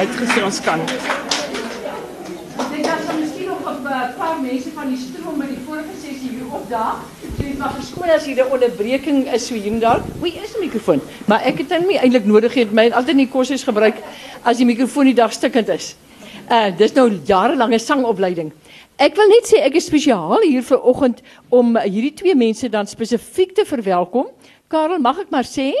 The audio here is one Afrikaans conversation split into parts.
uitgesê ons kan. Dit was miskien nog 'n uh, paar mense van die stroom by die vorige sessie hier opdaag. Jy mag verskoon as hier 'n onderbreking is so hier daar. Oei, is 'n mikrofoon. Maar ek het hom nie eintlik nodig gehad. My altyd nie kosses gebruik as die mikrofoon die dag stukkend is. Uh dis nou jarelange sangopleiding. Ek wil net sê ek is spesiaal hier vir oggend om hierdie twee mense dan spesifiek te verwelkom. Karel, mag ek maar sê,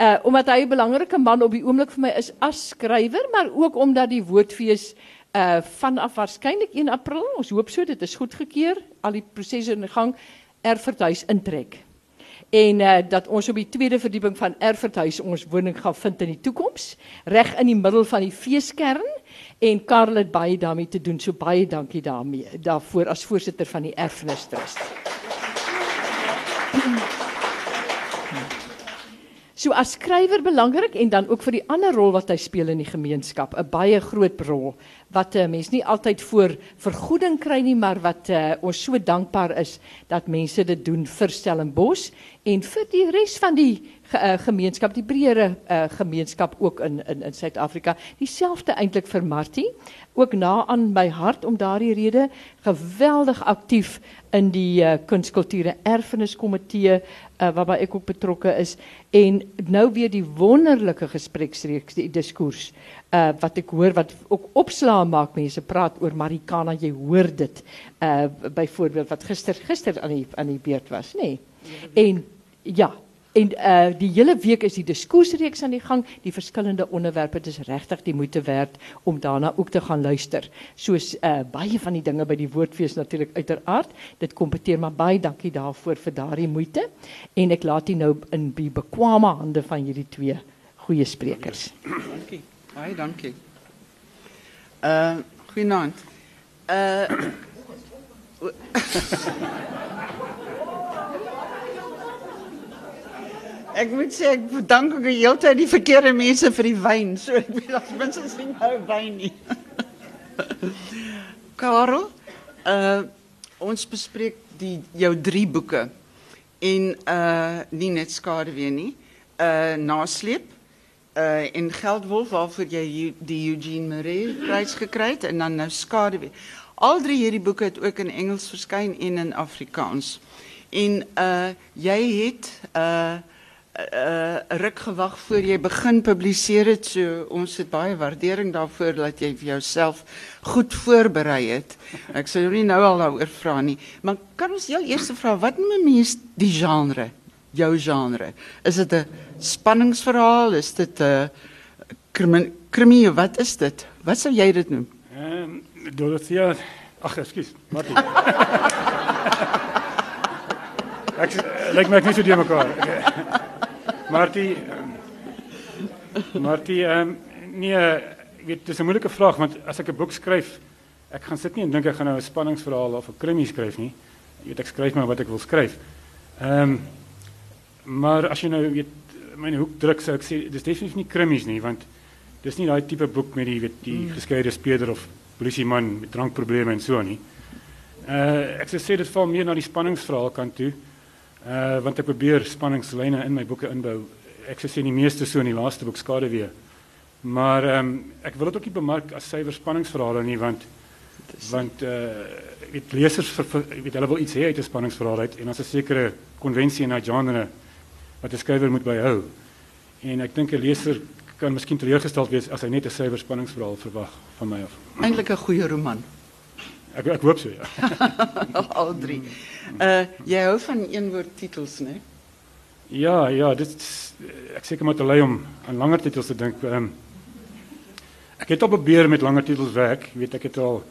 uh omdat hy 'n belangrike man op die oomblik vir my is as skrywer, maar ook omdat die woordfees uh vanaf waarskynlik 1 April, ons hoop so dit is goedgekeur, al die prosesse in gang Erfurthuis intrek. En uh dat ons op die tweede verdieping van Erfurthuis ons woning gaan vind in die toekoms, reg in die middel van die feeskern en Karel het baie daarmee te doen. So baie dankie daarmee daarvoor as voorsitter van die Erfenis Trust. So as skrywer belangrik en dan ook vir die ander rol wat hy speel in die gemeenskap, 'n baie groot rol wat 'n uh, mens nie altyd voor vergoeding kry nie, maar wat uh, ons so dankbaar is dat mense dit doen vir Stellenbosch en vir die res van die ge, uh, gemeenskap, die breëre uh, gemeenskap ook in in in Suid-Afrika. Dieselfde eintlik vir Martie, ook na aan my hart om daardie rede geweldig aktief in die uh, kunskulture erfeniskomitee uh, waarby ek ook betrokke is en nou weer die wonderlike gespreksreeks die diskurs uh, wat ek hoor wat ook opslaa maak mense praat oor Marikana jy hoor dit uh, byvoorbeeld wat gister gister aan die aan die beurt was nee. en ja En uh die hele week is die diskursreeks aan die gang, die verskillende onderwerpe, dit is regtig die moeite werd om daarna ook te gaan luister. Soos uh baie van die dinge by die woordfees natuurlik uiteraard. Dit kompeteer maar baie dankie daarvoor vir daardie moeite en ek laat dit nou in die bekwame hande van hierdie twee goeie sprekers. Dankie. Baie dankie. Uh goeienaand. Uh Ek moet sê ek bedank ook die hele tyd die verkeerde mense vir die wyn. So ek weet as minstens nie nou wyn nie. Karel, uh ons bespreek die jou drie boeke en uh nie net skaduwee nie. Uh nasleep uh en geldwolf waarvoor jy die Eugene Marais prys gekry en dan nou skaduwee. Al drie hierdie boeke het ook in Engels verskyn en in Afrikaans. En uh jy het uh uh ruk gewag voor jy begin publiseer het. So ons het baie waardering daarvoor dat jy jouself goed voorberei het. Ek sou nie nou al daaroor vra nie, maar kan ons jou eers vra wat noem 'n die genre? Jou genre. Is dit 'n spanningsverhaal? Is dit 'n krimi? Wat is dit? Wat sou jy dit noem? Ehm um, Dorothea, ag ekskuus, Martie. Ek lyk my ek nie so die mekaar. Martie Martie ehm nee, ek weet dis 'n moeilike vraag want as ek 'n boek skryf, ek gaan sit nie en dink ek gaan nou 'n spanningsverhaal of 'n krimi skryf nie. Jy weet ek skryf maar wat ek wil um, maar as jy nou weet myne hoek druk sou ek sê dis definitief nie krimies nie want dis nie daai tipe boek met die weet die mm. geskeide speurder of polisieman met drankprobleme en so nie. Uh ek sou sê dit val meer na die spanningsverhaal kant toe. Uh want ek probeer spanningslyne in my boeke inbou. Ek sê sien die meeste so in die laaste boek skade weer. Maar ehm um, ek wil dit ook nie bemark as suiwer spanningsverhale nie want want uh weet lesers ek weet hulle wil iets hê uit 'n spanningsverhaal uit en ons 'n sekere konvensie in daai genre wat 'n skrywer moet byhou. En ek dink 'n leser kan miskien teleurgesteld wees as hy net 'n suiwer spanningsverhaal verwag van my af. Eintlik 'n goeie roman. Ek ek hoop so ja. Al drie. Uh jy hou van een woord titels, né? Nee? Ja, ja, dit ek seker moet lei om aan langer titels te dink. Ehm um, Ek het op 'n beer met langer titels werk. Jy weet ek het al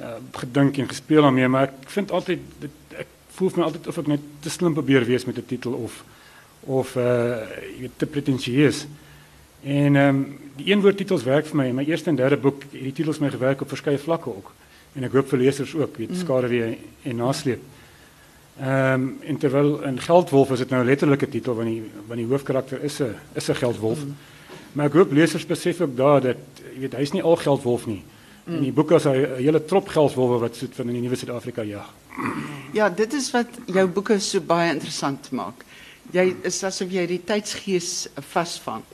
uh, gedink en gespeel daarmee, maar ek vind altyd dit ek voel my altyd of ek net te slim probeer wees met 'n titel of of uh jy weet te pretensieus. En ehm um, die een woord titels werk vir my. In my eerste en derde boek het die titels my gewerk op verskeie vlakke ook en ek hoop vir lesers ook weet mm. skade weer en nasleep. Ehm um, en terwyl in Geldwolf is dit nou 'n letterlike titel want die want die hoofkarakter is 'n is 'n geldwolf. Mm. Maar ek hoop lesers besef ook daar dat jy weet hy's nie al geldwolf nie. Mm. In die boek is hy 'n hele trop geldwolwe wat soet van in die nuwe Suid-Afrika jag. Ja, dit is wat jou boeke so baie interessant maak. Jy is asof jy die tydsgees vasvang.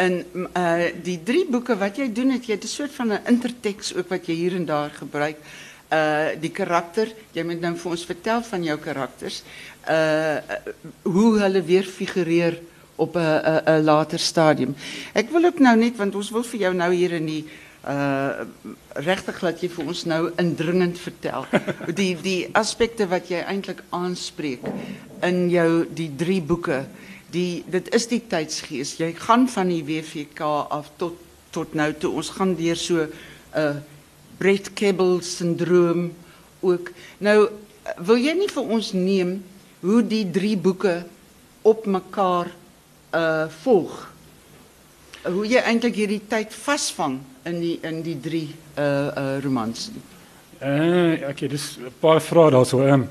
En uh die drie boeke wat jy doen het, jy het 'n soort van 'n interteks ook wat jy hier en daar gebruik. Uh die karakter, jy moet nou vir ons vertel van jou karakters. Uh hoe hulle weer figureer op 'n 'n 'n later stadium. Ek wil ook nou net want ons wil vir jou nou hier in die uh regtig laat jy vir ons nou indringend vertel. Die die aspekte wat jy eintlik aanspreek in jou die drie boeke die dit is die tydsgees. Jy gaan van die WVK af tot tot nou toe. Ons gaan deur so 'n uh, Brett Kebble syndroom ook. Nou wil jy nie vir ons neem hoe die drie boeke op mekaar uh volg hoe jy eintlik hierdie tyd vasvang in die in die drie uh uh romans. Uh okay, dis 'n paar vrae daarso. Ehm um,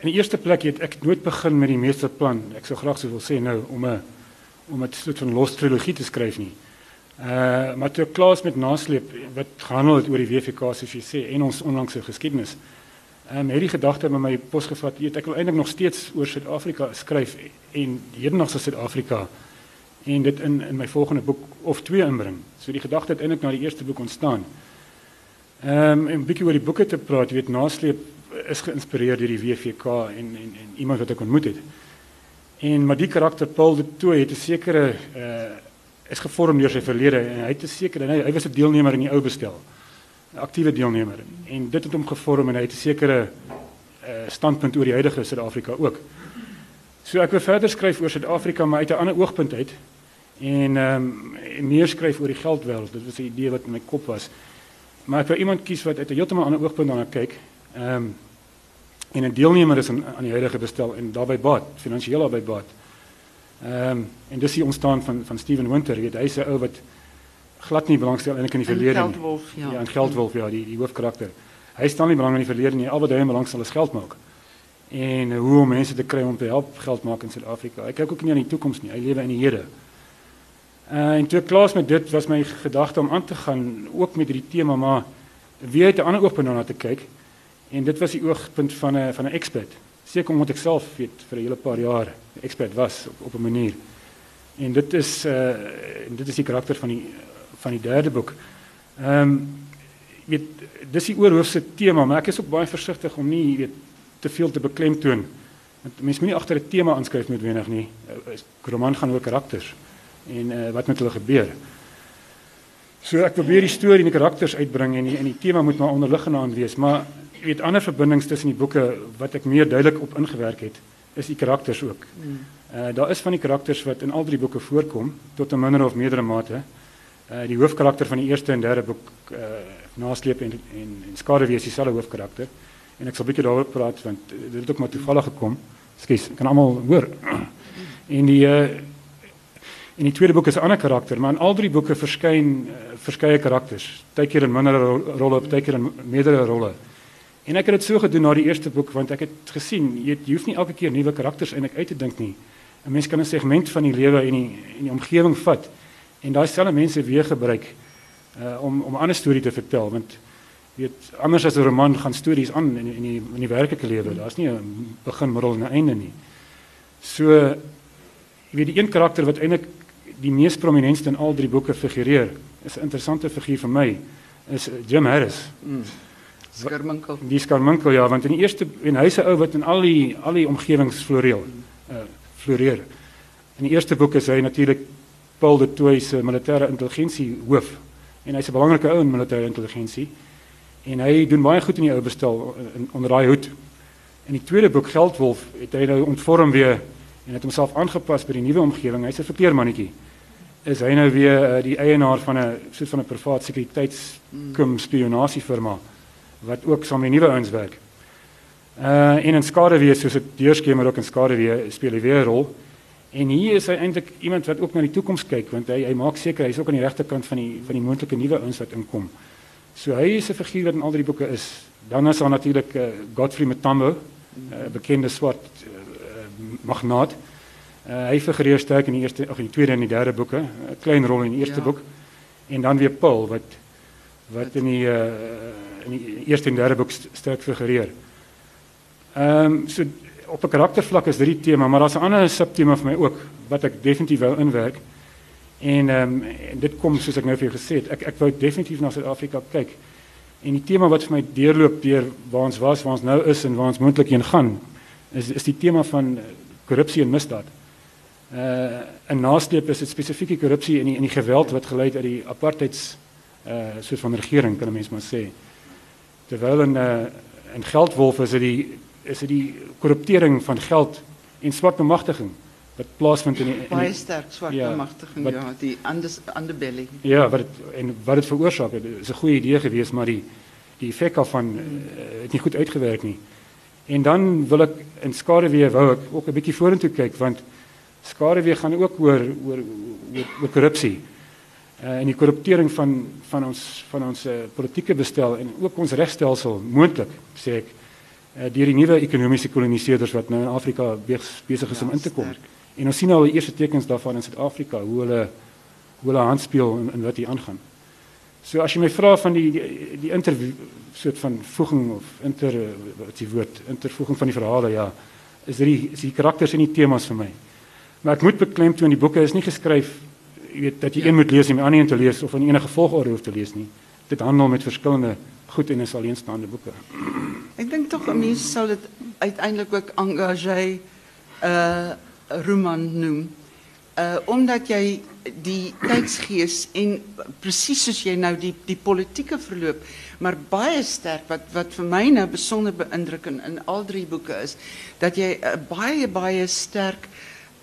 in die eerste plek het ek nooit begin met die meesterplan. Ek sou graag sou wil sê nou om 'n om 'n soort van los trilogie te skryf nie. Uh maar toe klaar met nasleep wat gehandel het oor die WVK soos jy sê en ons onlangse geskiedenis. Ehm um, het die gedagte met my pos gevat, ek wil eintlik nog steeds oor Suid-Afrika skryf en hedendaagse Suid-Afrika en dit in in my volgende boek of twee inbring. So die gedagte het eintlik na die eerste boek ontstaan. Ehm um, en 'n bietjie oor die boeke te praat, weet nasleep is geïnspireer deur die WVK en en en iemand wat ek ontmoet het. En maar die karakter Paul de Tooy het 'n sekere uh is gevorm deur sy verlede en hy het 'n sekere hy, hy was 'n deelnemer in die ou bestel. 'n Aktiewe deelnemer en dit het hom gevorm en hy het 'n sekere uh standpunt oor die huidige Suid-Afrika ook. So ek wil verder skryf oor Suid-Afrika maar uit 'n ander oogpunt uit en ehm um, meer skryf oor die geldwêreld. Dit was 'n idee wat in my kop was. Maar ek wou iemand kies wat uit 'n heeltemal ander oogpunt daarna kyk. Ehm um, en 'n deelnemer is aan, aan die huidige bestel en daarbey baat, finansiëel daarbey baat. Ehm um, en dis die ontstaan van van Steven Winter, weet hy's 'n ou wat glad nie belangstel eintlik in die verlede nie. Geldwolf, ja. Ja, 'n geldwolf, ja, die die hoofkarakter. Hy staan nie belang in die verlede nie, al wat hy belangstel is geld maak. En hoe om mense te kry om te help geld maak in Suid-Afrika. Hy kyk ook nie aan die toekoms nie, hy lewe in die hede. Uh, en toe klaar met dit was my gedagte om aan te gaan ook met hierdie tema maar weer uit 'n ander oogpunt na te kyk. En dit was die oogpunt van 'n van 'n expert. Seker omdat ek self weet vir 'n hele paar jaar expert was op, op 'n manier. En dit is uh dit is die karakter van die van die derde boek. Ehm um, weet dis die oorhoofse tema, maar ek is ook baie versigtig om nie weet te veel te beklemtoon. Want mense moenie agter 'n tema aanskryf met wenig nie. 'n Roman gaan oor karakters en uh, wat met hulle gebeur. So ek probeer die storie en die karakters uitbring en die, en die tema moet maar onderliggende aan wees, maar jy weet ander verbindings tussen die boeke wat ek meer duidelik op ingewerk het, is die karakters ook. Uh daar is van die karakters wat in al drie boeke voorkom tot 'n minder of meerdere mate. Uh die hoofkarakter van die eerste en derde boek uh nasleep en en, en skade wees dieselfde hoofkarakter. En ek sal bietjie daaroor praat want dit het ook maar toevallig gekom. Skus, kan almal hoor. En die uh In die tweede boek is 'n ander karakter, maar in al drie boeke verskyn uh, verskeie karakters. Partykeer in minder ro rolle, partykeer in meerdere rolle. En ek het dit so gedoen na die eerste boek want ek het gesien jy, jy hoef nie elke keer nuwe karakters eintlik uit te dink nie. 'n Mens kan 'n segment van die lewe en die en die omgewing vat en daai selfe mense weer gebruik uh, om om 'n ander storie te vertel want weet anders as 'n roman gaan stories aan in in die in die werklike lewe. Daar's nie 'n begin, middel en einde nie. So jy weet die een karakter wat eintlik die mees prominentste in al drie boeke figureer. Is 'n interessante figuur vir my is Jim Harris. Mm. Skarminkel. Die Skarminkel ja, want in die eerste en hy's 'n ou wat in al die al die omgewings floreer. Uh floreer. In die eerste boek is hy natuurlik Paul de Tooy se militêre intelligensie hoof en hy's 'n belangrike ou in militêre intelligensie. En hy doen baie goed in die ou bestel in, onder daai hoed. In die tweede boek Geldwolf het hy nou ontvorm weer en het homself aangepas by die nuwe omgewing. Hy's 'n verkeermannetjie is hy nou weer uh, die eienaar van 'n soort van 'n privaat sekuriteitskum spionasiefirma wat ook saam met nuwe ouens werk. Uh en in skaduwee soos dit deurskemer ook in skaduwee speel hy weer 'n rol. En hier is hy eintlik iemand wat ook na die toekoms kyk want hy hy maak seker hy's ook aan die regte kant van die van die moontlike nuwe ouens wat inkom. So hy is 'n figuur wat in al die boeke is. Dan is daar natuurlik uh, Godfrey Matambo, 'n uh, bekende swart uh, magnaat. Uh, hy figureer sterk in die eerste of in die tweede en die derde boeke, 'n klein rol in die eerste ja. boek. En dan weer Paul wat wat in die uh, in die eerste en derde boek sterk figureer. Ehm um, so op 'n karaktervlak is dit die tema, maar daar's 'n ander subtema vir my ook wat ek definitief wou inwerk. En ehm um, dit kom soos ek nou vir jou gesê het, ek ek wou definitief na Suid-Afrika kyk. En die tema wat vir my deurloop deur waar ons was, waar ons nou is en waar ons moontlik heen gaan, is is die tema van korrupsie en misdaad. Uh 'n nasleep is dit spesifieke korrupsie en die en die geweld wat gelei het uit die apartheids uh soort van regering kan 'n mens maar sê. Terwyl 'n uh, 'n geldwolf is dit die is dit die korruptering van geld en swart bemagtiging wat plaasvind in die in baie sterk swart ja, bemagtiging wat- ja, die under underbelly. Ja, wat het, en wat dit veroorsaak het, is 'n goeie idee geweest, maar die die effek daarvan uh, het nie goed uitgewerk nie. En dan wil ek in skaduwee wou ek ook 'n bietjie vorentoe kyk want skaduwee gaan ook oor oor oor, oor korrupsie. Uh, en die korruptering van van ons van ons uh, politieke bestel en ook ons regstelsel moontlik sê ek uh, deur die nuwe ekonomiese koloniseerders wat nou in Afrika bes- besig is Ja, om in te kom. sterk. En ons sien al die eerste tekens daarvan in Suid-Afrika hoe hulle hoe hulle handspeel en, en wat hier aangaan. So as jy my vra van die die, die interview soort van voeging of inter wat die woord intervoeging van die verhale ja is die is die karakters en die temas vir my. Maar ek moet beklemtoon die boeke is nie geskryf jy weet dat jy Ja. een moet lees en die ander een te lees of in enige volgorde hoef te lees nie. Dit handel met verskillende goed en is alleenstaande boeke. Ek dink tog 'n mens sal dit uiteindelik ook engagé uh roman noem. Uh omdat jy die tydsgees en presies soos jy nou die die politieke verloop, maar baie sterk wat wat vir my nou besonder beïndrukkend in al drie boeke is dat jy 'n baie baie sterk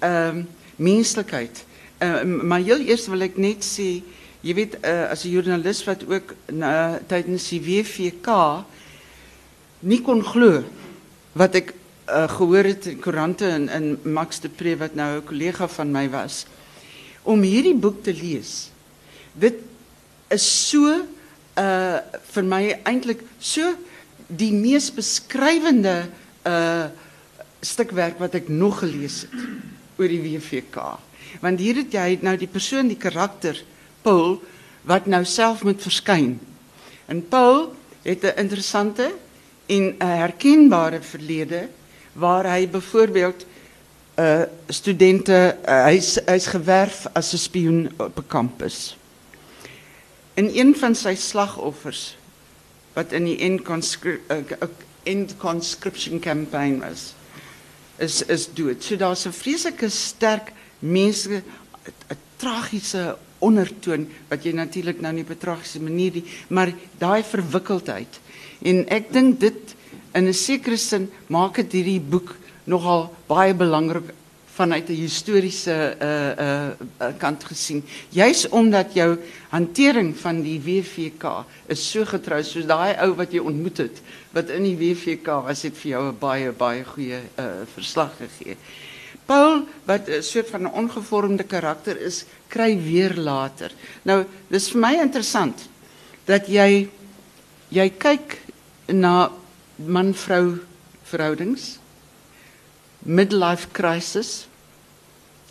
ehm um, maar heel eers wil ek net sê, jy weet uh, as 'n joernalis wat ook na tydens die WVK kon glo wat ek uh, gehoor het in koerante en in Max de Pre wat nou 'n kollega van my was om hierdie boek te lees. Dit is so uh vir my eintlik so die mees beskrywende uh stukwerk wat ek nog gelees het oor die WVK. Want hier het jy nou die persoon, die karakter Paul wat nou self moet verskyn. En Paul het 'n interessante en 'n herkenbare verlede waar hy byvoorbeeld uh studente uh, hy's hy's gewerf as 'n spioen op 'n kampus. En een van sy slagoffers wat in die end, conscri uh, end conscription campaign was is is dood. So daar's 'n vreeslike sterk mense 'n tragiese ondertoon wat jy natuurlik nou nie op 'n tragiese manier nie, maar daai verwikkeldheid. En ek dink dit in 'n sekere sin maak dit hierdie boek nogal baie belangrik vanuit 'n historiese uh uh, uh kant gesien. Juis omdat jou hantering van die WVK is so getrou soos daai ou wat jy ontmoet het wat in die WVK was het vir jou 'n baie baie goeie uh verslag gegee. Paul wat 'n soort van 'n ongevormde karakter is, kry weer later. Nou, dis vir my interessant dat jy jy kyk na man-vrou verhoudings midlife crisis.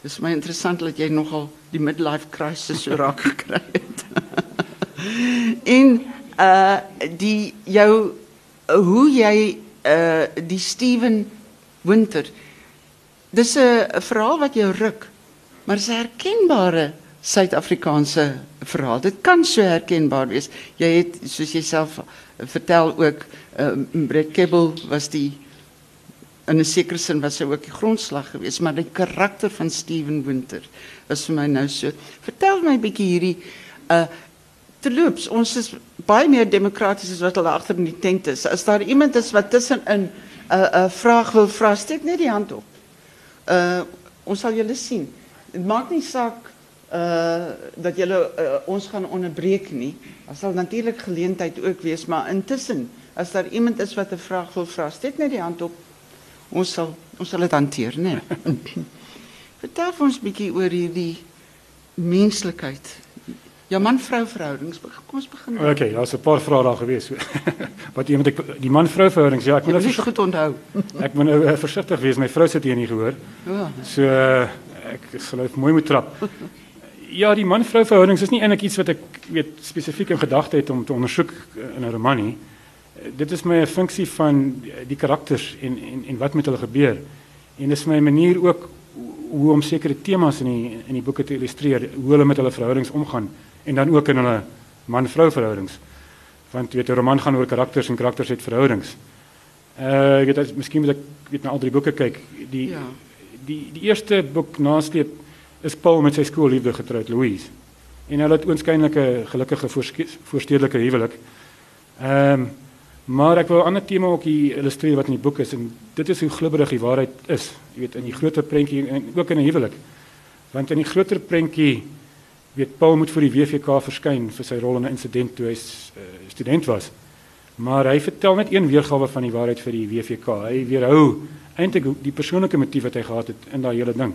Dis my interessant dat jy nogal die midlife crisis so raak gekry het. en uh die jou hoe jy uh die Steven Winter. Dis 'n verhaal wat jou ruk, maar dis 'n herkenbare Suid-Afrikaanse verhaal. Dit kan so herkenbaar wees. Jy het soos jy self vertel ook uh Brett was die in 'n sekere sin was hy ook die grondslag geweest, maar die karakter van Steven Winter was vir my nou so. Vertel my 'n bietjie hierdie uh terloops, ons is baie meer demokraties as wat hulle agter in die tent is. As daar iemand is wat tussenin 'n uh, 'n uh, vraag wil vra, steek net die hand op. Uh ons sal julle sien. Dit maak nie saak uh dat julle uh, ons gaan onderbreek nie. Daar sal natuurlik geleentheid ook wees, maar intussen as daar iemand is wat 'n vraag wil vra, steek net die hand op. Ons sal ons sal dit hanteer, né? Vertel ons 'n bietjie oor hierdie menslikheid. Ja man-vrou verhoudings. Kom ons begin. daar. Okay, daar's 'n paar vrae daar gewees. Wat ek die man-vrou verhoudings, ja, ek Jy moet moet nou dit goed onthou. ek moet nou uh, versigtig wees. My vrou sit hier nie gehoor. Ja. So uh, ek sal nou mooi moet trap. Ja, die man-vrou verhoudings is nie eintlik iets wat ek weet spesifiek in gedagte het om te ondersoek uh, in 'n roman nie. Uh, Dit is my 'n funksie van die- karakters en en en wat met hulle gebeur. En dis my manier ook hoe om sekere temas in die in die boeke te illustreer, hoe hulle met hulle verhoudings omgaan en dan ook in hulle man-vrou verhoudings. Want weet 'n roman gaan oor karakters en karakters het verhoudings. Uh ek weet as miskien moet ek weet na al drie boeke kyk. Die Ja. die die eerste boek nasleep is Paul met sy skoolliefde getroud, Louise. En hulle het oënskynlik 'n gelukkige voorstedelike huwelik. Ehm um, maar ek wil 'n ander tema ook hier illustreer wat in die boek is en dit is hoe glibberig die waarheid is. Jy weet in die groter prentjie en ook in 'n huwelik. Want in die groter prentjie weet Paul moet vir die WVK verskyn vir sy rol in 'n insident toe hy uh, student was. Maar hy vertel net een weergawe van die waarheid vir die WVK. Hy weerhou eintlik die persoonlike motief wat hy gehad het in daai hele ding.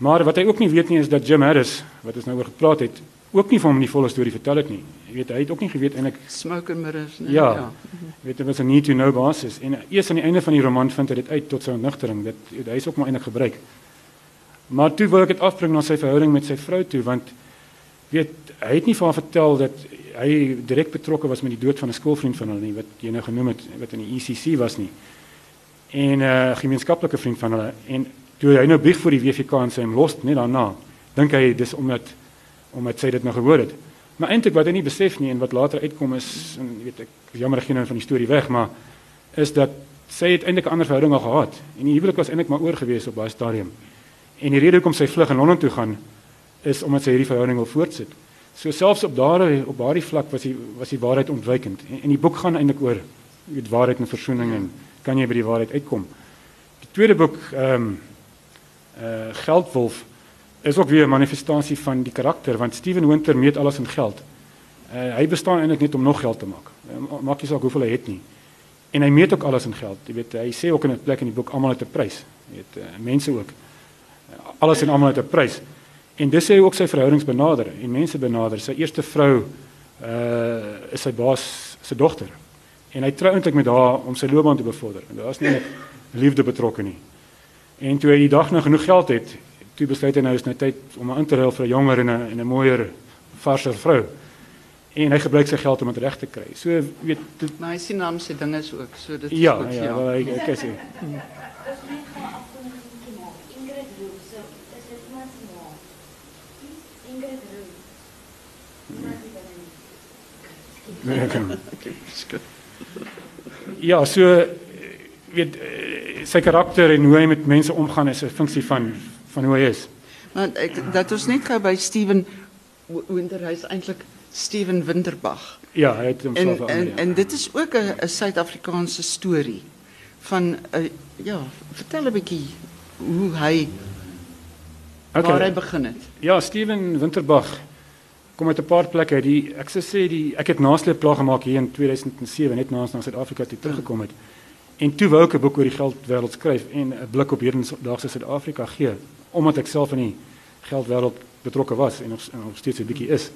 Maar wat hy ook nie weet nie is dat Jim Harris, wat ons nou oor gepraat het, ook nie vir hom die volle storie vertel het nie. Jy weet, hy het ook nie geweet eintlik Smoke and mirrors, nee. Ja. Jy weet dit was 'n need to know basis en eers aan die einde van die roman vind hy dit uit tot sy ontnigtering. Dit hy is ook maar eintlik gebruik. Maar toe wil ek dit afbring na sy verhouding met sy vrou toe want weet hy het nie vir haar vertel dat hy direk betrokke was met die dood van 'n skoolvriend van hulle nie wat jy nou genoem het wat in die ECC was nie. En 'n uh, gemeenskaplike vriend van hulle en toe hy nou bieg vir die WVK en sy hom los net daarna dink hy dis omdat omdat sy dit nou gehoor het. Maar eintlik wat hy nie besef nie en wat later uitkom is en jy weet ek jammer ek gee nou van die storie weg maar is dat sy het eintlik 'n ander verhouding al gehad en die huwelik was eintlik maar oor gewees op daai stadium. En die rede hoekom sy vlug in Londen toe gaan is omdat sy hierdie verhouding wil voortsit. So selfs op daardie op daardie vlak was die was die waarheid ontwykend. En, en die boek gaan eintlik oor weet waarheid en versoening en kan jy by die waarheid uitkom. Die tweede boek ehm um, uh Geldwolf is ook weer 'n manifestasie van die karakter want Steven Winter meet alles in geld. Uh hy bestaan eintlik net om nog geld te maak. Uh, maak nie saak hoeveel hy het nie. En hy meet ook alles in geld. Jy weet hy sê ook in 'n plek in die boek almal het 'n prys. Jy weet uh, mense ook. Uh, alles en almal het 'n prys. En dis sê hy ook sy verhoudings benader en mense benader. Sy eerste vrou uh is sy baas se dogter. En hy trou eintlik met haar om sy loopbaan te bevorder. En daar's nie net liefde betrokke nie. En toe hy die dag nou genoeg geld het, toe besluit hy nou is nou tyd om in te ruil vir 'n jonger en 'n en 'n mooier varser vrou. En hy gebruik sy geld om dit reg te kry. So weet dit Maar hy sien naam sy dinge is ook, so dit is ja, goed, ja, wel, ek ek sê. Se. Nee, Okay. Ja, so weet eh, sy karakter en hoe hy met mense omgaan is 'n funksie van van hoe hy is. Want ek dat ons net gou by Steven W- Winter hy is eintlik Steven Winterbach. Ja, hy het homself en verander. en dit is ook 'n Suid-Afrikaanse storie van 'n ja, vertel 'n bietjie hoe hy ja. waar hy begin het. Ja, Steven Winterbach kom uit 'n paar plekke. Die ek sou sê die ek het nasleep plaag gemaak hier in 2007 net na ons na Suid-Afrika toe teruggekom het. En toe wou ek 'n boek oor die geldwêreld skryf en 'n blik op hedendaagse Suid-Afrika gee omdat ek self in die geldwêreld betrokke was en nog, en nog steeds 'n bietjie is.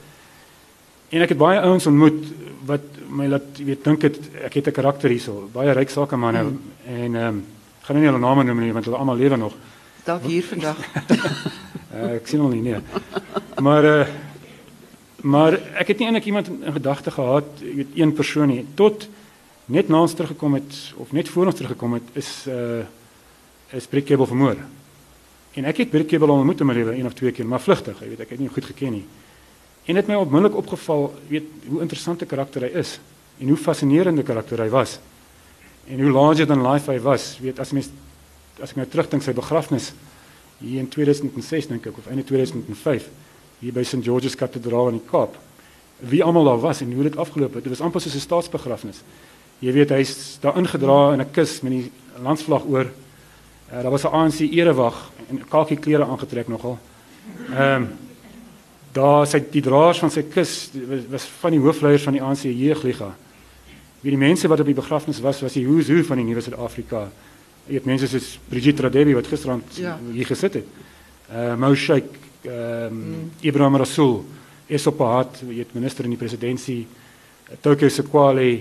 En ek het baie ouens ontmoet wat my laat weet dink het ek het 'n karakter hierso, baie ryk sakemanne Mm. en ehm um, gaan nie hulle name noem nie want hulle almal lewe nog. Dalk hier vandag. Uh, ek sien hom nie nee. Maar uh maar ek het nie eintlik iemand in, in gedagte gehad, jy weet een persoon nie. Tot net na ons teruggekom het of net voor ons teruggekom het is uh is Brikkebel vermoor. En ek het Brikkebel al ontmoet in my lewe een of twee keer, maar vlugtig, jy weet ek het nie goed geken nie. En dit het my onmiddellik opgeval, weet hoe interessante karakter hy is en hoe fascinerende karakter hy was. En hoe larger than life hy was, weet as mens as ek nou terugdink sy begrafnis hier in 2006 dink ek of einde 2005 hier by St George's Kathedraal in die Kaap. Wie almal daar was en hoe dit afgeloop het. Dit was amper soos 'n staatsbegrafnis. Jy weet hy's daar ingedra in 'n kus met die landsvlag oor. Uh, daar was 'n ANC erewag en kakie klere aangetrek nogal. Ehm um, daar sy die draers van sy kus was, was van die hoofleiers van die ANC jeugliga. Wie die mense wat op die begrafnis was was die who's who van die nuwe Suid-Afrika. Jy weet mense soos Brigitte Radebe wat gisterand Ja. hier gesit het. Uh Mo Sheikh, ehm um, Ibrahim Rasool, Esophat, jy weet minister in die presidentskap, Tokyo Sekwale,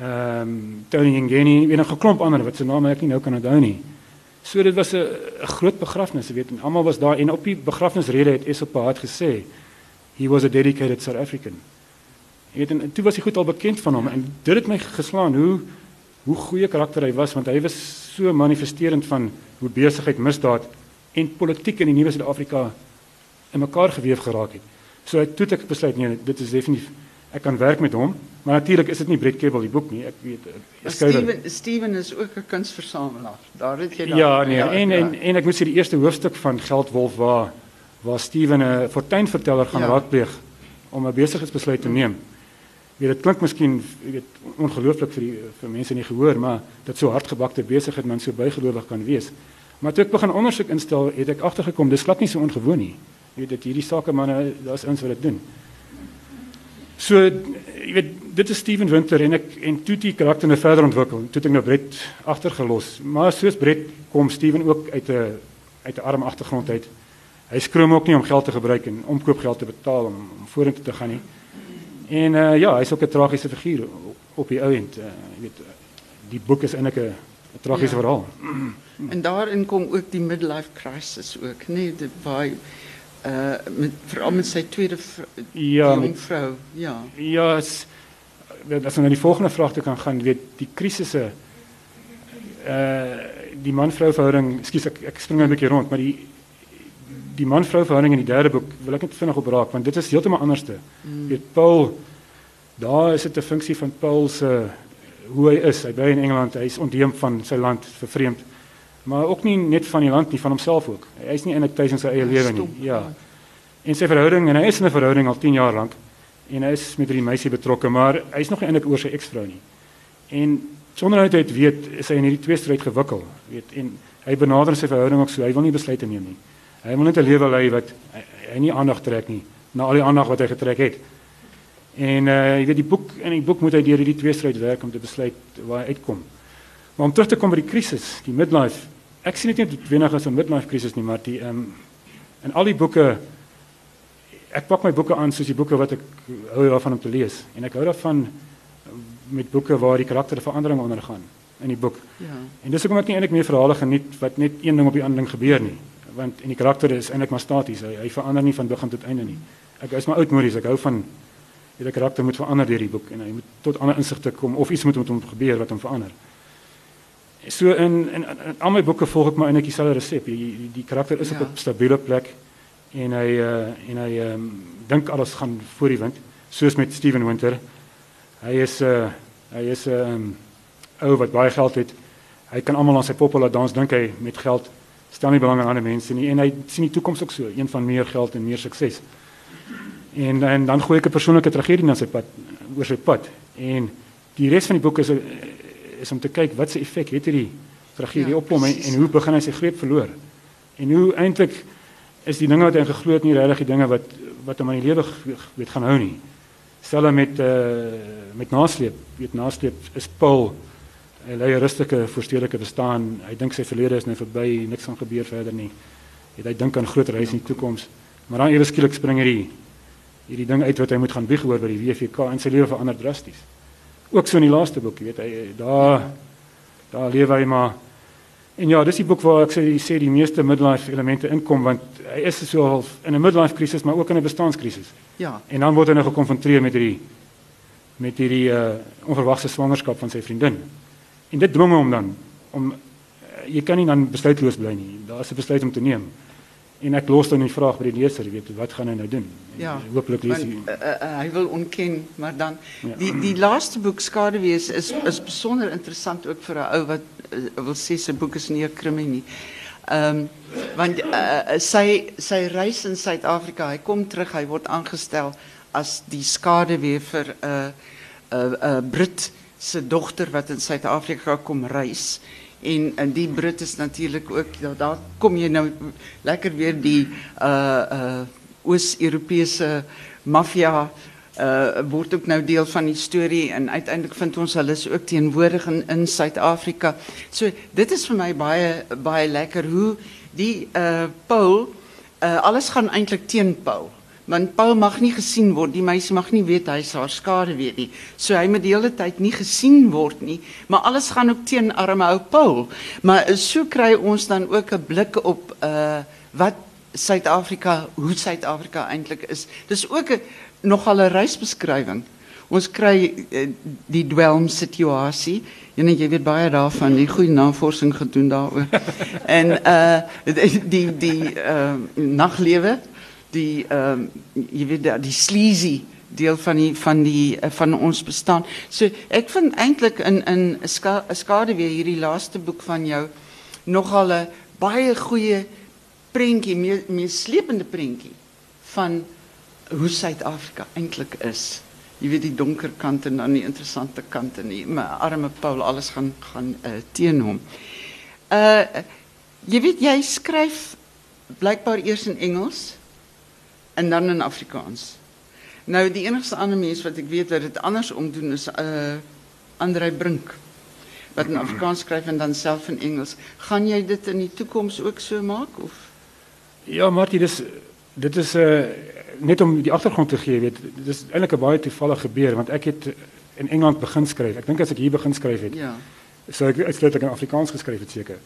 ehm um, Tony Ngeni, en 'n geklomp ander wat se name ek nie nou kan onthou nie. So dit was 'n groot begrafnis, weet, en almal was daar en op die begrafnisrede het Esophat gesê he was a dedicated South African. Jy weet en, en toe was hy goed al bekend van hom en dit het my geslaan hoe hoe goeie karakter hy was want hy was so manifesterend van hoe besigheid misdaad en politiek in die nuwe Suid-Afrika in mekaar geweef geraak het. So ek toe het ek besluit nee, dit is definitief ek kan werk met hom, maar natuurlik is dit nie Brett Kebel die boek nie. Ek weet ek skrywer. Steven Steven is ook 'n kunsversamelaar. Daar het jy dan. Ja, nee, en en en ek moet sê die eerste hoofstuk van Geldwolf waar waar Steven 'n fortuinverteller gaan Ja. raadpleeg om 'n besigheidsbesluit te neem. Weet dit klink miskien jy weet ongelooflik vir die vir mense nie gehoor, maar dat so hardgebakte besigheid man so bygelowig kan wees. Maar toe ek begin ondersoek instel, het ek agtergekom dis glad nie so ongewoon nie. Jy weet dat hierdie sakemanne, daar's ouens wat dit doen. So jy weet dit is Steven Winter en ek en toe die karakter nou verder ontwikkel. Toe het ek nou Brett agtergelos. Maar soos Brett kom Steven ook uit 'n uit 'n arm agtergrond uit. Hy skroom ook nie om geld te gebruik en omkoopgeld te betaal om, om vorentoe te gaan nie. En uh, ja, hy's ook 'n tragiese figuur op, op die ou end. Uh, jy weet die boek is eintlik 'n 'n tragiese Ja. verhaal. En daarin kom ook die midlife crisis ook, nee, dit waar uh met veral met sy tweede Ja, jong met- vrou. Ja. Ja, as as ons na die volgende vraag toe kan gaan, weet die krisisse uh die man-vrou verhouding, ek ek spring nou 'n bietjie rond, maar die die man-vrou verhouding in die derde boek wil ek net vinnig op raak want dit is heeltemal anderste. Mm. Weet Paul daar is dit 'n funksie van Paul se hoe hy is. Hy bly in Engeland, hy is ontheem van sy land, vervreemd. Maar ook nie net van die land nie, van homself ook. Hy is nie eintlik tuis in sy eie lewe nie. Ja. En sy verhouding en hy is in 'n verhouding al 10 jaar lank en hy is met hierdie meisie betrokke, maar hy is nog nie eintlik oor sy eksvrou nie. En sonder dat hy dit weet, is hy in hierdie twee stryd gewikkel, weet en hy benader sy verhouding ook so, hy wil nie besluite neem nie. Hy wil net 'n lewe lei wat hy, hy nie aandag trek nie, na al die aandag wat hy getrek het. En uh jy weet die boek in die boek moet hy deur hierdie twee stryd werk om te besluit waar hy uitkom. Maar om terug te kom by die krisis, die midlife. Ek sien dit nie noodwendig as 'n midlife krisis nie, maar die ehm um, in al die boeke ek pak my boeke aan soos die boeke wat ek hou daarvan om te lees en ek hou daarvan met boeke waar die karakter verandering ondergaan in die boek. Ja. En dis hoekom ek nie eintlik meer verhale geniet wat net een ding op die ander ding gebeur nie, want en die karakter is eintlik maar staties. Hy, hy verander nie van begin tot einde nie. Ek is maar oudmodies. Ek hou van die karakter moet verander deur die boek en hy moet tot ander insigte kom of iets moet met hom gebeur wat hom verander. So in in, in al my boeke volg ek maar eintlik dieselfde resep. Die, die, die karakter is Ja. op 'n stabiele plek en hy uh, en hy um, dink alles gaan voor die wind, soos met Steven Winter. Hy is 'n uh, hy is 'n um, ou wat baie geld het. Hy kan almal aan sy poppe laat dans dink hy met geld stel nie belang aan ander mense nie en hy sien die toekoms ook so, een van meer geld en meer sukses. En en dan gooi ek 'n persoonlike tragedie na sy pad oor sy pad. En die res van die boek is is om te kyk wat se effek het hierdie tragedie Ja, op hom en, en hoe begin hy sy greep verloor. En hoe eintlik is die dinge wat hy geglo het nie regtig die dinge wat wat hom aan die lewe weet gaan hou nie. Stelle met uh met nasleep, weet nasleep is Paul hy lei 'n rustige voorstedelike bestaan. Hy dink sy verlede is nou verby, niks gaan gebeur verder nie. Het hy dink aan groter reis in die toekoms. Maar dan ewe skielik spring hierdie hierdie ding uit wat hy moet gaan bieg oor by die WVK en sy lewe verander drasties. Ook so in die laaste boek, jy weet, hy daar daar lewe hy maar en ja, dis die boek waar ek sê sê die meeste midlife elemente inkom want hy is so half in 'n midlife krisis maar ook in 'n bestaanskrisis. Ja. En dan word hy nou gekonfronteer met hierdie met hierdie uh, onverwagse swangerskap van sy vriendin. En dit dwing hom dan om uh, jy kan nie dan besluitloos bly nie. Daar is 'n besluit om te neem. En ek los dan die vraag by die leser, jy weet, wat gaan hy nou doen? Ja. Hooplik lees. Want, uh, uh, hy wil ontken, maar dan Ja. die die laaste boek Skaduwees is is besonder interessant ook vir 'n ou wat uh, wil sê sy boek is nie 'n krimie nie. Ehm um, want uh, sy sy reis in Suid-Afrika, hy kom terug, hy word aangestel as die skaduwee vir uh, uh, uh, Brit se dogter wat in Suid-Afrika kom reis. En en die Brit is natuurlik ook daar, daar kom jy nou lekker weer die uh uh Oos-Europese maffia uh word ook nou deel van die storie en uiteindelik vind ons hulle ook teenwoordig in in Suid-Afrika. So dit is vir my baie baie lekker hoe die uh Paul uh alles gaan eintlik teen Paul. Want Paul mag nie gesien word. Die meisie mag nie weet hy is haar skade weet nie. So hy moet die hele tyd nie gesien word nie, maar alles gaan ook teen arme Paul. Maar uh, so kry ons dan ook 'n blik op uh wat Suid-Afrika, hoe Suid-Afrika eintlik is. Dis ook 'n nogal 'n reisbeskrywing Ons kry uh, die dwelm situasie. En jy weet baie daarvan, die goeie navorsing gedoen daaroor. en uh die, die uh naglewe, die uh, jy weet die, die sleazy deel van die van die uh, van ons bestaan. So ek vind eintlik in in 'n ska, skade weer hierdie laaste boek van jou nogal 'n baie goeie prentjie, meer meer slepende prentjie van hoe Suid-Afrika eintlik is. Jy weet die donker kant en dan die interessante kant en die my arme Paul alles gaan gaan uh, teen hom. Uh jy weet jy skryf blykbaar eers in Engels en dan in Afrikaans. Nou die enigste ander mens wat ek weet wat dit andersom doen is uh Andrei Brink wat in Afrikaans skryf en dan self in Engels. Gaan jy dit in die toekoms ook so maak of Ja, Martie, dis dit is uh net om die agtergrond te gee, weet, dit is eintlik 'n baie toevallige gebeur want ek het in Engeland begin skryf. Ek dink as ek hier begin skryf het. ja. So ek uitsluitlik in Afrikaans geskryf het seker.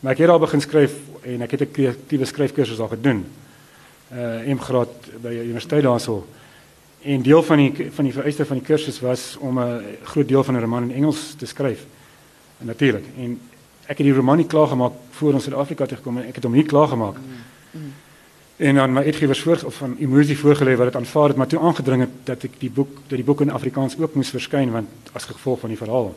Maar ek het al begin skryf en ek het 'n kreatiewe skryfkursus al gedoen. Uh M graad by die universiteit daarso. En deel van die van die vereiste van die kursus was om 'n groot deel van 'n roman in Engels te skryf. En natuurlik. En ek het die roman nie klaar gemaak voor ons Suid-Afrika toe gekom en ek het hom hier klaar gemaak. En dan my uitgewers voor of van Emosie voorgelê wat dit aanvaar het, maar toe aangedring het dat ek die boek dat die boek in Afrikaans ook moes verskyn want as gevolg van die verhaal.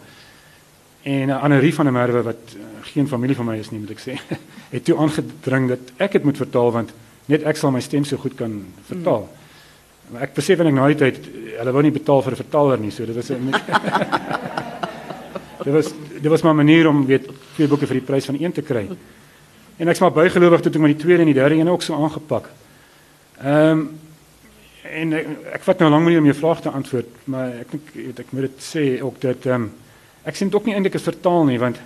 En uh, Annelie van der Merwe wat uh, geen familie van my is nie, moet ek sê, het toe aangedring dat ek dit moet vertaal want net ek sal my stem so goed kan vertaal. Mm. Maar ek besef en ek na die tyd hulle wou nie betaal vir 'n vertaler nie, so dit was 'n Dit was dit was maar 'n manier om weet twee boeke vir die prys van een te kry. En ek's maar bygelowig toe ek met die tweede en die derde een ook so aangepak. Ehm um, en ek, ek vat nou lank om jou vraag te antwoord, maar ek dink weet ek moet dit sê ook dat ehm um, ek sien dit ook nie eintlik as vertaal nie want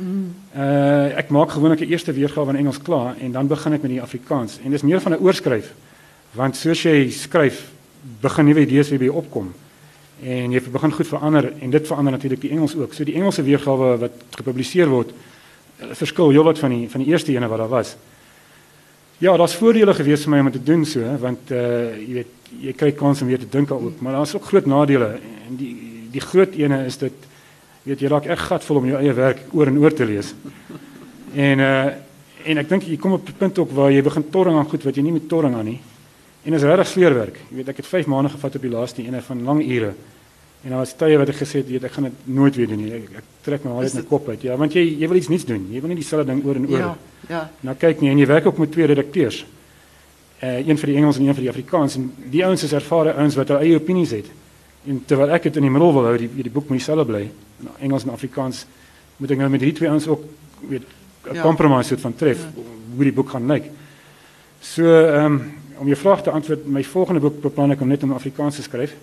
uh ek maak gewoonlik 'n eerste weergawe in Engels klaar en dan begin ek met die Afrikaans en dis meer van 'n oorskryf. Want soos jy skryf, begin nuwe idees weer by jou opkom. En jy begin goed verander en dit verander natuurlik die Engels ook. So die Engelse weergawe wat gepubliseer word, eh, verskil heelwat van die van die eerste ene wat daar was. Ja, daar's voordele gewees vir my om dit te doen so, want uh jy weet, jy kry kans om weer te dink daaroor, maar daar's ook groot nadele en die die groot ene is dit weet jy raak echt gatvol om jou eie werk oor en oor te lees. En uh en ek dink jy kom op 'n punt ook waar jy begin torring aan goed wat jy nie met torring aan nie. En is regtig sleerwerk. Jy weet ek het 5 maande gevat op die laaste ene van lang ure. En daar was tye wat ek gesê het, weet ek gaan dit nooit weer doen nie. Ek, ek trek my hare uit my kop uit. Ja, want jy jy wil iets nuuts doen. Jy wil nie dieselfde ding oor en oor. Ja, ja. Nou kyk nie en jy werk ook met twee redakteurs. Uh een vir die Engels en een vir die Afrikaans en die ouens is ervare ouens wat hulle eie opinies het. En terwyl ek dit in die middel wil hou, die die boek moet dieselfde bly. In Engels en Afrikaans moet ek nou met hierdie twee ouens ook weet 'n Ja. compromise soort van tref hoe die boek gaan lyk. So ehm um, om jou vraag te antwoord, my volgende boek beplan ek om net in Afrikaans te skryf.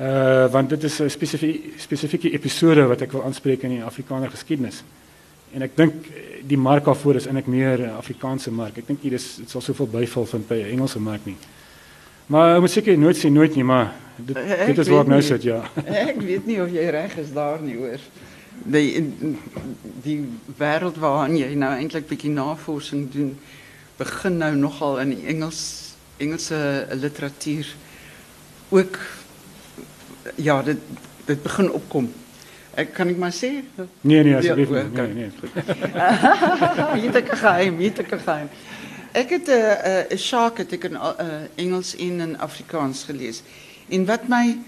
Uh want dit is 'n spesifieke spesifieke episode wat ek wil aanspreek in die Afrikaner geskiedenis. En ek dink eh, die mark daarvoor is eintlik meer 'n Afrikaanse mark. Ek dink hier is dit sal soveel byval vind by 'n Engelse mark nie. Maar moet seker nooit sê nooit nie, maar dit Ek dit is waar ek nou sit, ja. Ek weet nie of jy reg is daar nie hoor. Die die wêreld waarin jy nou eintlik bietjie navorsing doen, begin nou nogal in die Engels Engelse literatuur ook ja, dit dit begin opkom. Ek kan ek maar sê, Nee nee, asseblief. Nee nee. goed. hier het 'n geheim, hier het 'n geheim. Ik heb eh, eh, een Shark het ik in eh, Engels en in Afrikaans gelezen. En wat mij,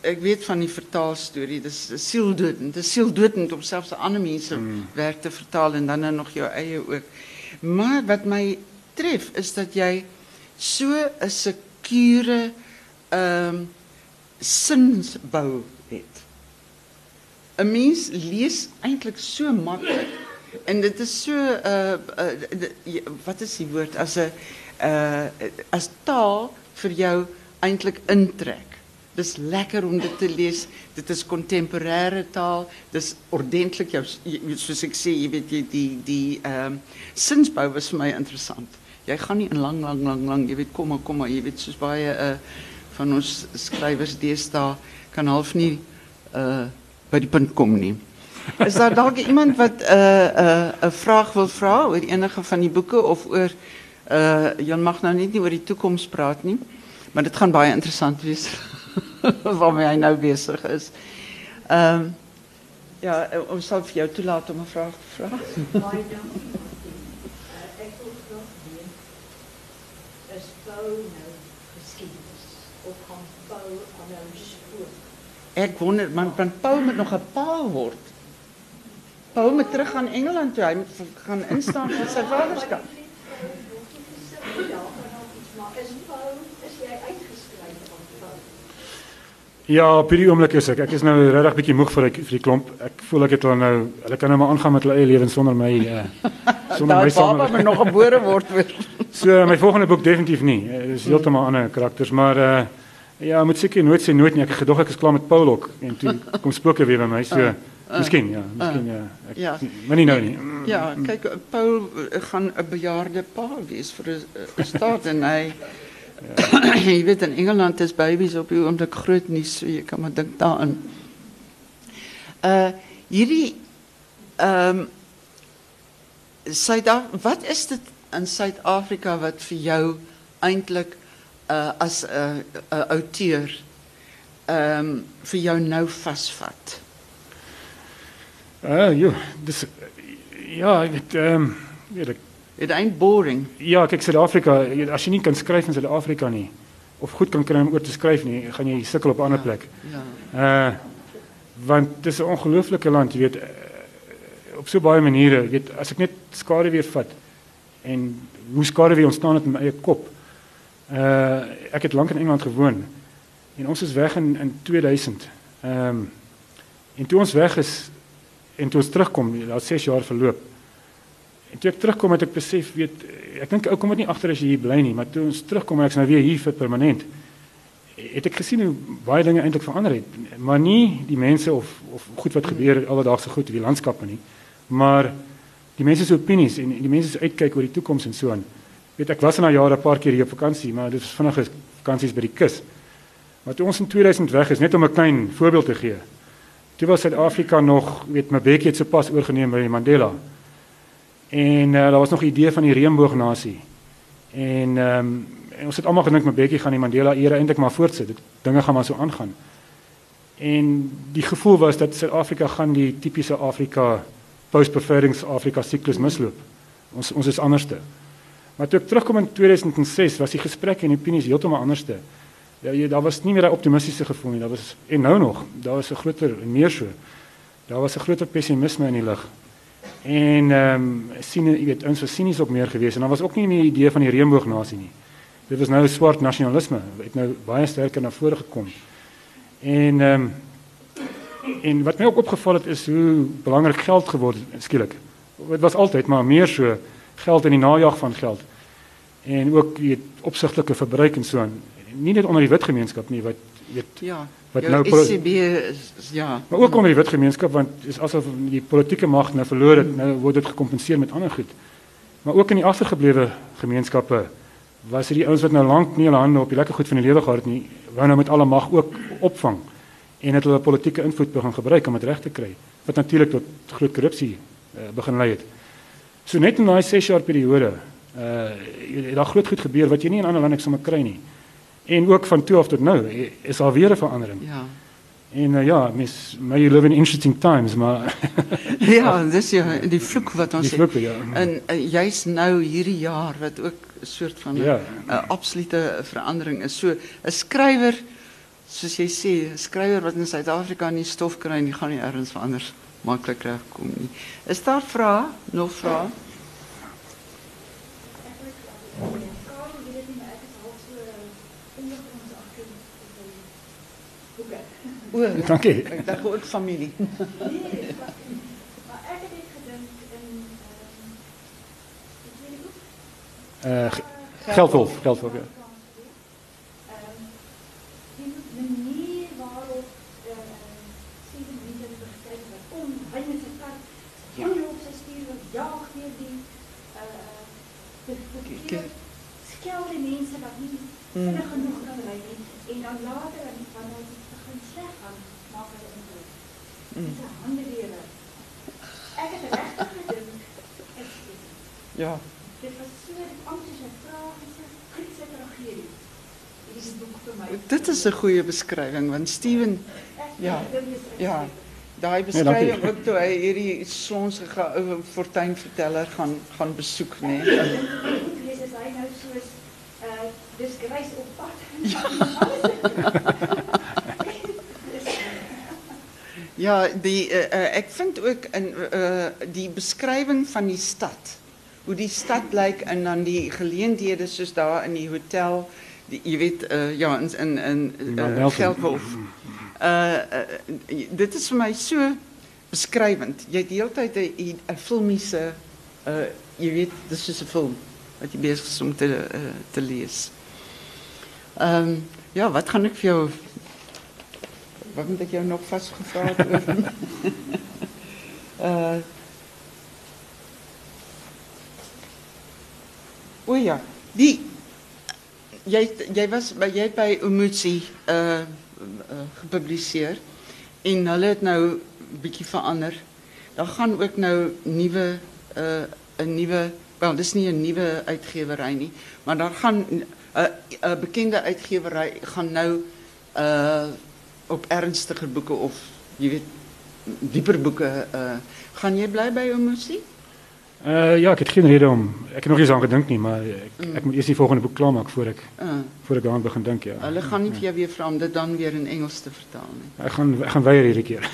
ik weet van die vertaalstorie, dat is zieldodend. het is om zelfs andere mensen hmm. werk te vertalen en dan nog jouw eigen ook. Maar wat mij treft is dat jij zo'n so secure um, ehm, zinsbouw hebt. Een mens leest eigenlijk zo so makkelijk. En dit is zo, uh, eh, eh, wat is die woord, als, 'n uh, eh, as taal voor jou eindelijk intrek. Het is lekker om dit te lezen. Dit is contemporaire taal. Dit is ordentelijk. Zoals ik zei, je weet, die, die, ehm, die zinsbouw was voor mij interessant. Jij gaat niet in lang, lang, lang, lang. Je weet, kom maar, kom maar. Je weet, zoals wij van ons schrijvers deesdae kan half niet bij die punt komen. Nie. Is daar dalk iemand wat 'n uh, 'n uh, 'n vraag wil vra oor enige van die boeke of oor uh Jan mag nou net nie oor die toekoms praat nie, maar dit gaan baie interessant wees. waarmee hy nou besig is. Ehm um, ja, eh, ons sal vir jou toelaat om 'n vraag te vra. Baie dankie. Uh, ek wil graag weet is bou nou geskiedenis of gaan bou aanhou spoor? Ek wonder, man, want Paul moet nog 'n pa word. Paul moet terug gaan Engeland toe. Hy moet gaan instaan vir sy vaderskap. Ja, nog iets maar is bou is jy uitgeskryf? Ja, op hierdie oomblik is ek. Ek is nou regtig bietjie moeg vir vir die klomp. Ek voel ek het hulle nou hulle kan nou maar aangaan met hulle eie lewens sonder my uh, sonder my saam. moet nog gebore word weer. So my volgende boek definitief nie. Eh, Dis heeltemal ander karakters, maar uh ja, moet seker nooit sê nooit nie. Ek het gedog ek is klaar met Paul ook en toe kom spooke weer by my. So Eh, misschien, ja. Eh, misschien, ja. Maar niet nou niet. Ja, kijk, Paul eh, gaan een bejaarde pa wees voor de staat. en hij... Je weet, in Engeland is baby's op je omdat groot niet, So je kan maar denken daarin. Uh, hierdie... Um, wat is het in Zuid-Afrika wat voor jou eindelijk uh, als uh, auteur um, ehm, voor jou nou vastvat? Uh ja, dis ja, ek weet ehm um, weet ek It ain't boring. Ja, kyk Suid-Afrika, jy- as jy nie kan skryf in Suid-Afrika nie of goed kan kry om oor te skryf nie, gaan jy sukkel op 'n ander Ja. plek. Ja. Uh want dis 'n ongelooflike land, jy weet uh, op so baie maniere, jy weet as ek net skade weer vat en hoe skade weer ontstaan het in my eie kop. Uh ek het lank in Engeland gewoon en ons is weg in in 2000. Ehm um, en toe ons weg is en toe ons terugkom, daar 6 jaar verloop. En toe ek terugkom het ek besef, weet ek dink ou kom dit nie agter as jy hier bly nie, maar toe ons terugkom en ek's nou weer hier vir permanent. Het ek gesien hoe baie dinge eintlik verander het, maar nie die mense of of goed wat gebeur alledaagse goed, die landskappe nie, maar die mense se opinies en die mense se uitkyk oor die toekoms en so aan. Weet ek was in 'n jaar 'n paar keer hier op vakansie, maar dit was vinnige vakansies by die kus. Maar toe ons in 2000 weg is, net om 'n klein voorbeeld te gee. Toe was Suid-Afrika nog, weet Mbeki het sopas oorgeneem by Mandela. En uh, daar was nog 'n idee van die reënboognasie. En um, en ons het almal gedink Mbeki gaan die Mandela era eintlik maar voortsit. Dit dinge gaan maar so aangaan. En die gevoel was dat Suid-Afrika gaan die tipiese Afrika post-bevrydings Afrika siklus misloop. Ons ons is anderste. Maar toe ek terugkom in 2006 was die gesprekke en opinies heeltemal anderste. Ja, jy, daar was nie meer daai optimistiese gevoel nie. Daar was en nou nog, daar was 'n groter en meer so. Daar was 'n groter pessimisme in die lug. En ehm um, sien jy weet ons was sinies ook meer geweest en daar was ook nie meer die idee van die reënboognasie nie. Dit was nou swart nasionalisme. Dit het nou baie sterker na vore gekom. En ehm um, en wat my ook opgeval het is hoe belangrik geld geword het skielik. Dit was altyd maar meer so geld in die najag van geld. En ook weet opsigtelike verbruik en so aan. Nie net onder die wit gemeenskap nie, wat weet Ja. Wat jou nou SCB is, ja. Maar ook onder die wit gemeenskap want dit is asof die politieke mag nou verloor het, nou word dit gekompenseer met ander goed. Maar ook in die agtergeblewe gemeenskappe was dit die ouens wat nou lank nie hulle hande op die lekker goed van die lewe gehad het nie, wou nou met alle mag ook opvang en het hulle politieke invloed begin gebruik om dit reg te kry, wat natuurlik tot groot korrupsie uh, begin lei het. So net in daai 6 jaar periode, uh het daar groot goed gebeur wat jy nie in ander lande sommer kry nie. En ook van toe af tot eh, is daar weer 'n verandering. Ja. En uh, ja, mis may you live in interesting times, maar Ja, dis ja die vloek wat ons die het. vloeke ja. En uh, juist nou hierdie jaar wat ook 'n soort van Ja. absolute verandering is. So 'n skrywer soos jy sê, 'n skrywer wat in Suid-Afrika nie stof kry nie, gaan nie ergens anders maklik regkom nie. Is daar vrae? Nog? Karel, Oeh, je. Dank Daar hoort familie. Nee, maar Geldwolf, eh, Geldwolf, ja. Skel die mense wat nie vinnig genoeg kan ry nie en dan later wanneer dit begin sleg gaan maak hulle inbreuk. Dis 'n handelewe. Ek het regtig gedink ek Ja. dit was so 'n amptelike en so kritische tragedie. hierdie boek vir my. Dit is 'n goeie beskrywing want Steven ja, ja, daai beskrywing ook toe hy hierdie slonsige ou fortuinverteller gaan gaan besoek nê. Nee. Hy nou soos uh dis grys op pad. Ja. Ja, die uh, ek vind ook in uh, die beskrywing van die stad. Hoe die stad lyk en dan die geleenthede soos daar in die hotel, die, jy weet uh, ja in in in uh. Uh, uh dit is vir my so beskrywend. Jy het die hele tyd 'n 'n filmiese uh jy weet dis soos 'n film wat je bezig is om te, eh, te lezen. Ehm, ja, wat ga ik voor jou... Wat moet ik jou nog vastgevraagd hebben? Eh, o ja, die... Jij, jij, was, jij bij Umutsi eh, gepubliceerd. En hulle het nou een beetje veranderd. Dan gaan ook nou nieuwe, een nieuwe wel dis nie 'n nuwe uitgewery nie, maar daar gaan 'n uh, 'n bekende uitgewery gaan nou uh op ernstiger boeke of jy weet dieper boeke uh gaan jy bly by Umuzi? Uh ja, ek het geen rede om ek het nog eens aan gedink nie, maar ek, ek moet eers die volgende boek klaarmaak voor ek Uh, voor ek daaraan begin dink, ja. hulle gaan nie vir jou weer vra om dit dan weer in Engels te vertaal nie. Ek gaan gaan weier hierdie keer.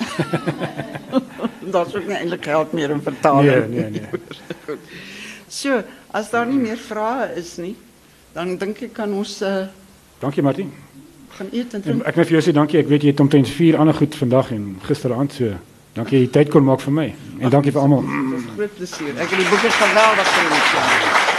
Daar's ook nie eintlik geld meer in vertaling. Nee, nee, nee. So, as daar nie meer vrae is nie, dan dink ek kan ons uh, Dankie Martie. gaan eet en En drink. ek wil vir jou sê dankie. Ek weet jy het omtrent 4 ander goed vandag en gisteraand so. Dankie jy tyd kon maak vir my. En dankie vir almal. Dit is groot plesier. Ek het die boeke geweldig geniet. Ja.